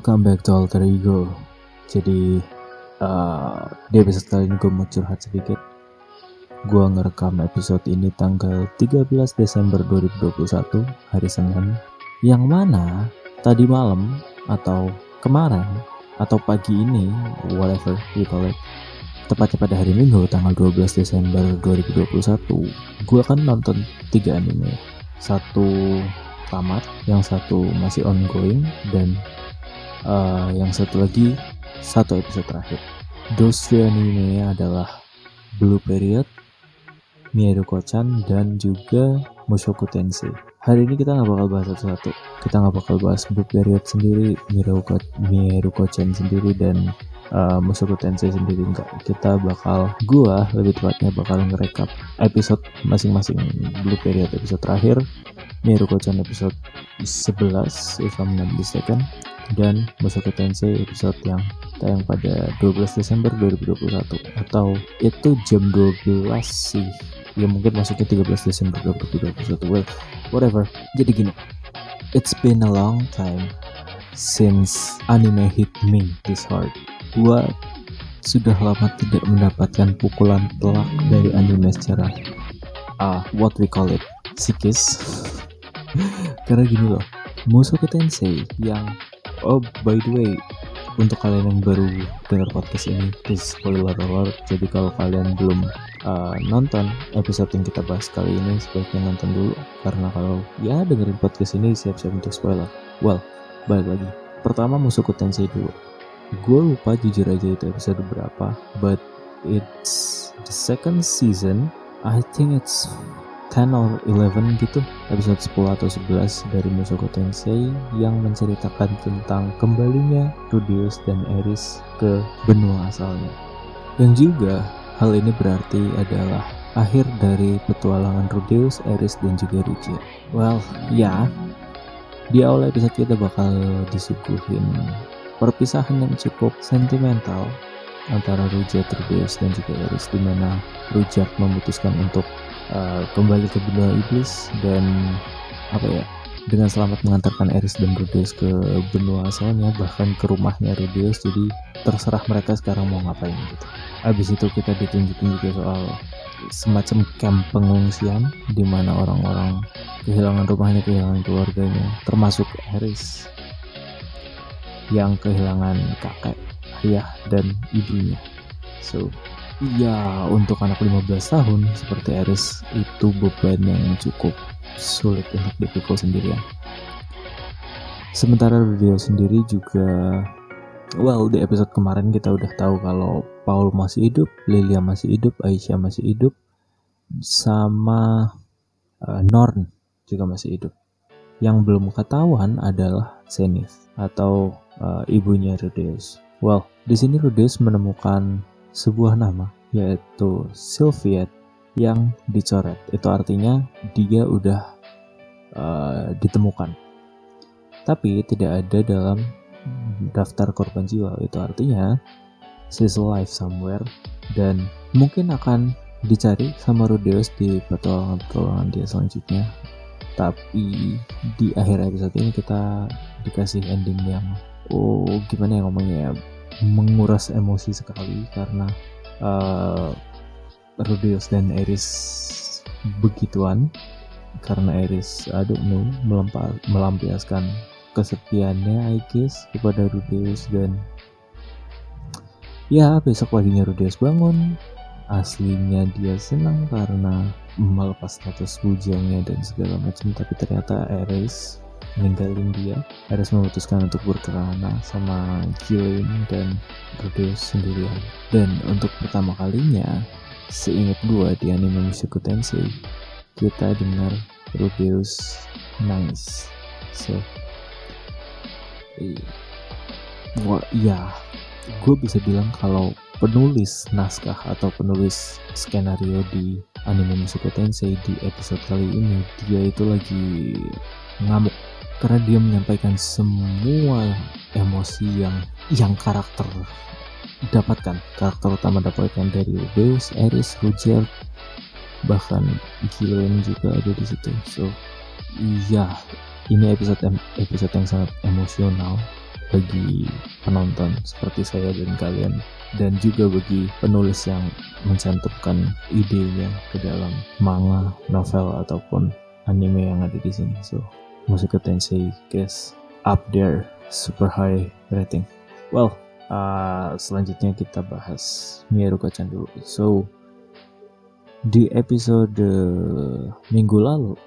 Welcome back to Alter Ego. Jadi, uh, di episode kali ini gue mau curhat sedikit. Gue ngerekam episode ini tanggal 13 Desember 2021, hari Senin. Yang mana tadi malam atau kemarin atau pagi ini, whatever you call it, tepatnya pada hari Minggu tanggal 12 Desember 2021, gue akan nonton tiga anime. Satu tamat, yang satu masih ongoing, dan uh, yang satu lagi satu episode terakhir. Three anime adalah Blue Period, Mieruko-chan, dan juga Mushoku Tensei. Hari ini kita nggak bakal bahas satu-satu. Kita nggak bakal bahas Blue Period sendiri, Mieruko-chan sendiri, dan uh, Mushoku Tensei sendiri enggak. Kita bakal, gua lebih tepatnya bakal ngerekap episode masing-masing Blue Period episode terakhir, Miruko-chan episode 11 if I'm not mistaken dan Mushoku Tensei episode yang tayang pada 12 Desember 2021 atau itu jam 12 sih. Ya mungkin masuknya 13 Desember 2021 well whatever. Jadi gini. It's been a long time since anime hit me this hard. Gua sudah lama tidak mendapatkan pukulan telak dari anime secara uh, what we call it psikis. Karena gini loh. Mushoku Tensei yang oh by the way untuk kalian yang baru dengar podcast ini please spoiler alert. Jadi kalau kalian belum uh, nonton episode yang kita bahas kali ini sebaiknya nonton dulu. Karena kalau ya dengerin podcast ini siap-siap untuk spoiler. Well balik lagi. Pertama Mushoku Tensei dulu. Gue lupa jujur aja itu episode berapa but it's the second season. I think it's 10 or 11 gitu episode 10 atau 11 dari Mushoku Tensei yang menceritakan tentang kembalinya Rudeus dan Eris ke benua asalnya yang juga hal ini berarti adalah akhir dari petualangan Rudeus, Eris, dan juga Rukia. Well, ya, di awal episode kita bakal disuguhin perpisahan yang cukup sentimental antara Rujak, Rudeus, dan juga Eris, di mana Rujak memutuskan untuk uh, kembali ke benua iblis dan apa ya dengan selamat mengantarkan Eris dan Rudeus ke benua asalnya bahkan ke rumahnya Rudeus jadi terserah mereka sekarang mau ngapain gitu. Abis itu kita ditunjukin juga soal semacam camp pengungsian di mana orang-orang kehilangan rumahnya kehilangan keluarganya termasuk Eris yang kehilangan kakek ayah dan ibunya. So Ya, untuk anak 15 tahun seperti Eris itu beban yang cukup sulit untuk dipikul sendirian. Sementara Rio sendiri juga well di episode kemarin kita udah tahu kalau Paul masih hidup, Lilia masih hidup, Aisyah masih hidup, sama uh, Norn juga masih hidup. Yang belum ketahuan adalah Zenith atau uh, ibunya Rudeus. Well, di sini Rudeus menemukan sebuah nama yaitu Sylviet yang dicoret. Itu artinya dia udah uh, ditemukan. Tapi tidak ada dalam daftar korban jiwa. Itu artinya she's alive somewhere dan mungkin akan dicari sama Rudeus di petualangan-petualangan dia selanjutnya. Tapi di akhir episode ini kita dikasih ending yang oh gimana ya ngomongnya ya menguras emosi sekali karena uh, Rudeus dan Eris begituan. Karena Eris I don't know melampiaskan kesepiannya guess kepada Rudeus dan ya besok paginya Rudeus bangun. Aslinya dia senang karena melepas status bujangnya dan segala macam tapi ternyata Eris ninggalin dia Ares memutuskan untuk berkelana sama Jilin dan Rudeus sendirian. Dan untuk pertama kalinya seingat gua di anime Mushoku Tensei kita dengar Rudeus nangis. So wah ya gue bisa bilang kalau penulis naskah atau penulis skenario di anime Mushoku Tensei di episode kali ini dia itu lagi ngamuk karena dia menyampaikan semua emosi yang yang karakter dapatkan karakter utama dapatkan dari Deus, Eris, Roger bahkan Gillian juga ada di situ so iya ini episode episode yang sangat emosional bagi penonton seperti saya dan kalian dan juga bagi penulis yang mencantumkan idenya ke dalam manga, novel ataupun anime yang ada di sini. So, Musika Tensei guys up there super high rating. Well, uh, selanjutnya kita bahas Mieruko-chan dulu. So, di episode minggu lalu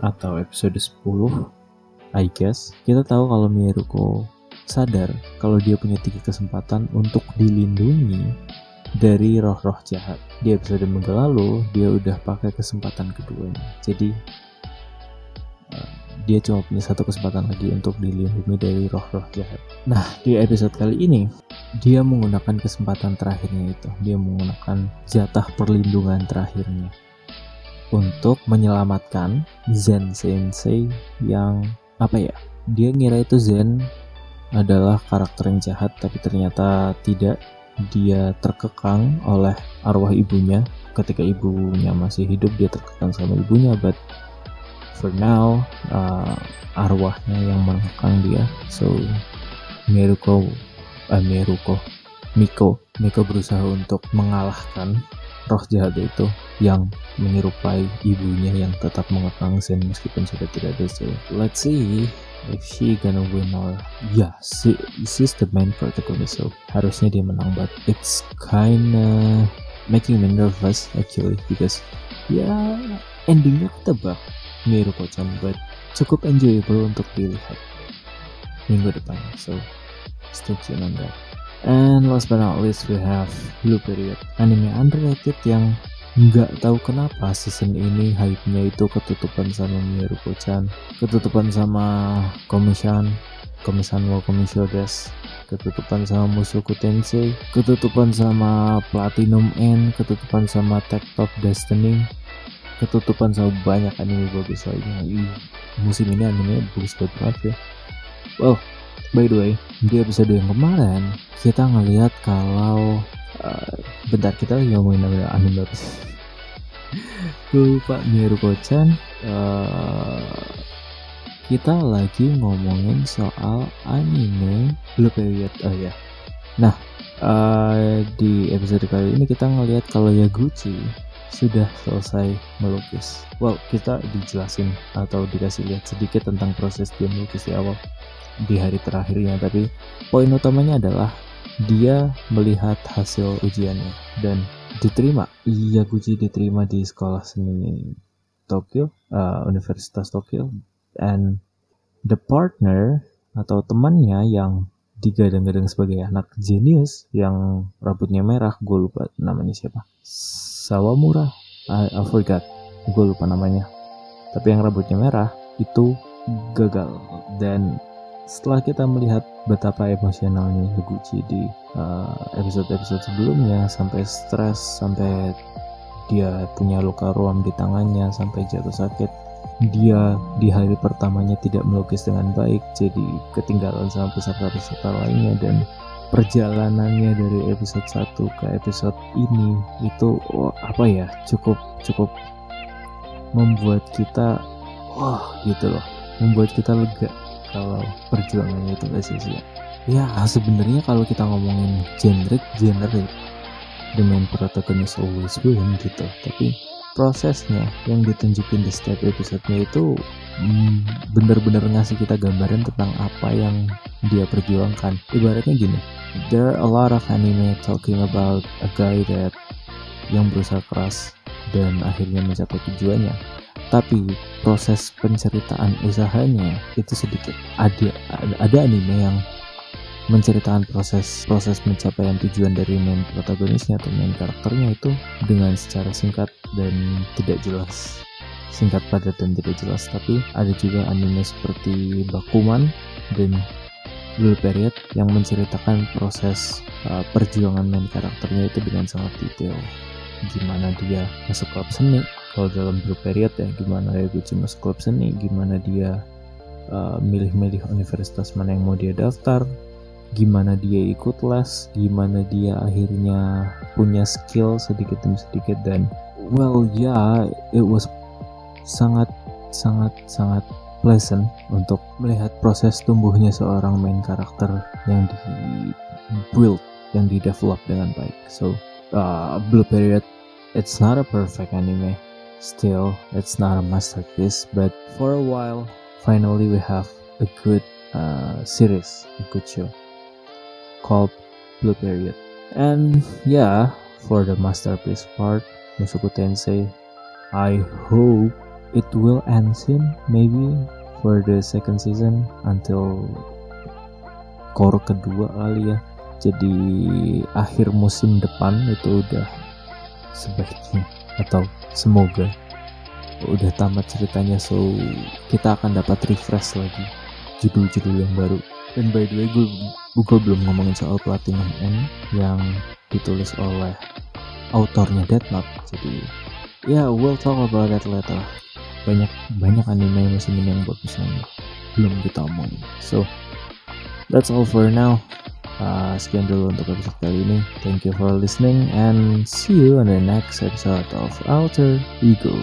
atau episode 10 I guess kita tahu kalau Mieruko sadar kalau dia punya tiga kesempatan untuk dilindungi dari roh-roh jahat. Di episode minggu lalu, dia udah pakai kesempatan keduanya. Jadi, dia cuma punya satu kesempatan lagi untuk dilindungi dari roh-roh jahat. Nah, di episode kali ini, dia menggunakan kesempatan terakhirnya itu. Dia menggunakan jatah perlindungan terakhirnya untuk menyelamatkan Zen Sensei yang apa ya? Dia ngira itu Zen adalah karakter yang jahat tapi ternyata tidak dia terkekang oleh arwah ibunya ketika ibunya masih hidup dia terkekang sama ibunya but for now uh, arwahnya yang mengekang dia. So Meruko uh, Meruko Miko Miko berusaha untuk mengalahkan roh jahat itu yang menyerupai ibunya yang tetap mengekang Zen meskipun sudah tidak ada so let's see if she gonna win or yeah she, she's the main protagonist so harusnya dia menang but it's kinda making me nervous actually because ya yeah, endingnya ketebak Miruko-chan but cukup enjoyable untuk dilihat minggu depan. So stay tuned on that. And last but not least we have Blue Period anime underrated yang nggak tahu kenapa season ini hype-nya itu ketutupan sama Miruko-chan ketutupan sama Komisan Komisan wo Komishodes ketutupan sama Musuku Tensei ketutupan sama Platinum N ketutupan sama Tech Top Destiny ketutupan sama banyak anime bagus lainnya musim ini anime bagus banget ya. Well by the way di episode yang kemarin kita ngelihat kalau uh, bentar kita lagi ngomongin anime apa? Sih gue lupa Miruko-chan uh, kita lagi ngomongin soal anime. Blue Period oh ya nah uh, di episode kali ini kita ngelihat kalau Yaguchi sudah selesai melukis. Well, kita dijelasin atau dikasih lihat sedikit tentang proses dia melukis di awal di hari terakhirnya, tapi poin utamanya adalah dia melihat hasil ujiannya dan diterima. Yaguchi diterima di sekolah seni Tokyo uh, Universitas Tokyo. And the partner atau temannya yang digadang-gadang sebagai anak jenius yang rambutnya merah gue lupa namanya siapa Sawamura I, I forgot. Gue lupa namanya. Tapi yang rambutnya merah itu gagal. Dan setelah kita melihat betapa emosionalnya Yaguchi di uh, episode-episode uh, sebelumnya sampai stres sampai dia punya luka ruam di tangannya sampai jatuh sakit dia di hari pertamanya tidak melukis dengan baik jadi ketinggalan sama peserta-peserta lainnya dan perjalanannya dari episode 1 ke episode ini itu oh, apa ya cukup cukup membuat kita wah gitu loh. Membuat kita lega kalau perjuangannya itu gak sia-sia. Ya sebenarnya kalau kita ngomongin generic the main protagonist always win gitu. Tapi prosesnya yang ditunjukin di setiap episodenya itu hmm, bener-bener ngasih kita gambaran tentang apa yang dia perjuangkan. Ibaratnya gini there are a lot of anime talking about a guy that yang berusaha keras dan akhirnya mencapai tujuannya. Tapi proses penceritaan usahanya itu sedikit. Ada ada anime yang menceritakan proses proses pencapaian tujuan dari main protagonisnya atau main karakternya itu dengan secara singkat dan tidak jelas. Singkat padat dan tidak jelas. Tapi ada juga anime seperti Bakuman dan Blue Period yang menceritakan proses uh, perjuangan main karakternya itu dengan sangat detail. Gimana dia masuk klub seni? Kalau dalam blue period ya gimana gue masuk klub seni? Gimana dia uh, milih-milih universitas mana yang mau dia daftar? Gimana dia ikut les? Gimana dia akhirnya punya skill sedikit demi sedikit? Dan well ya yeah, it was sangat sangat sangat pleasant untuk melihat proses tumbuhnya seorang main karakter yang di build yang di develop dengan baik. So uh, Blue Period it's not a perfect anime. Still it's not a masterpiece but for a while finally we have a good uh, series a good show called Blue Period and yeah for the masterpiece part Mushoku Tensei I hope it will end soon maybe for the second season until core kedua kali ya. Jadi akhir musim depan itu udah sebaiknya atau semoga udah tamat ceritanya so kita akan dapat refresh lagi judul-judul yang baru. Dan by the way gue, gue belum ngomongin soal Platinum N yang ditulis oleh autornya Note jadi ya yeah, we'll talk about that later banyak banyak anime musim ini yang bagus yang belum kita omongin so that's all for now. Uh, sekian dulu untuk episode kali ini. Thank you for listening and see you on the next episode of Outer Ego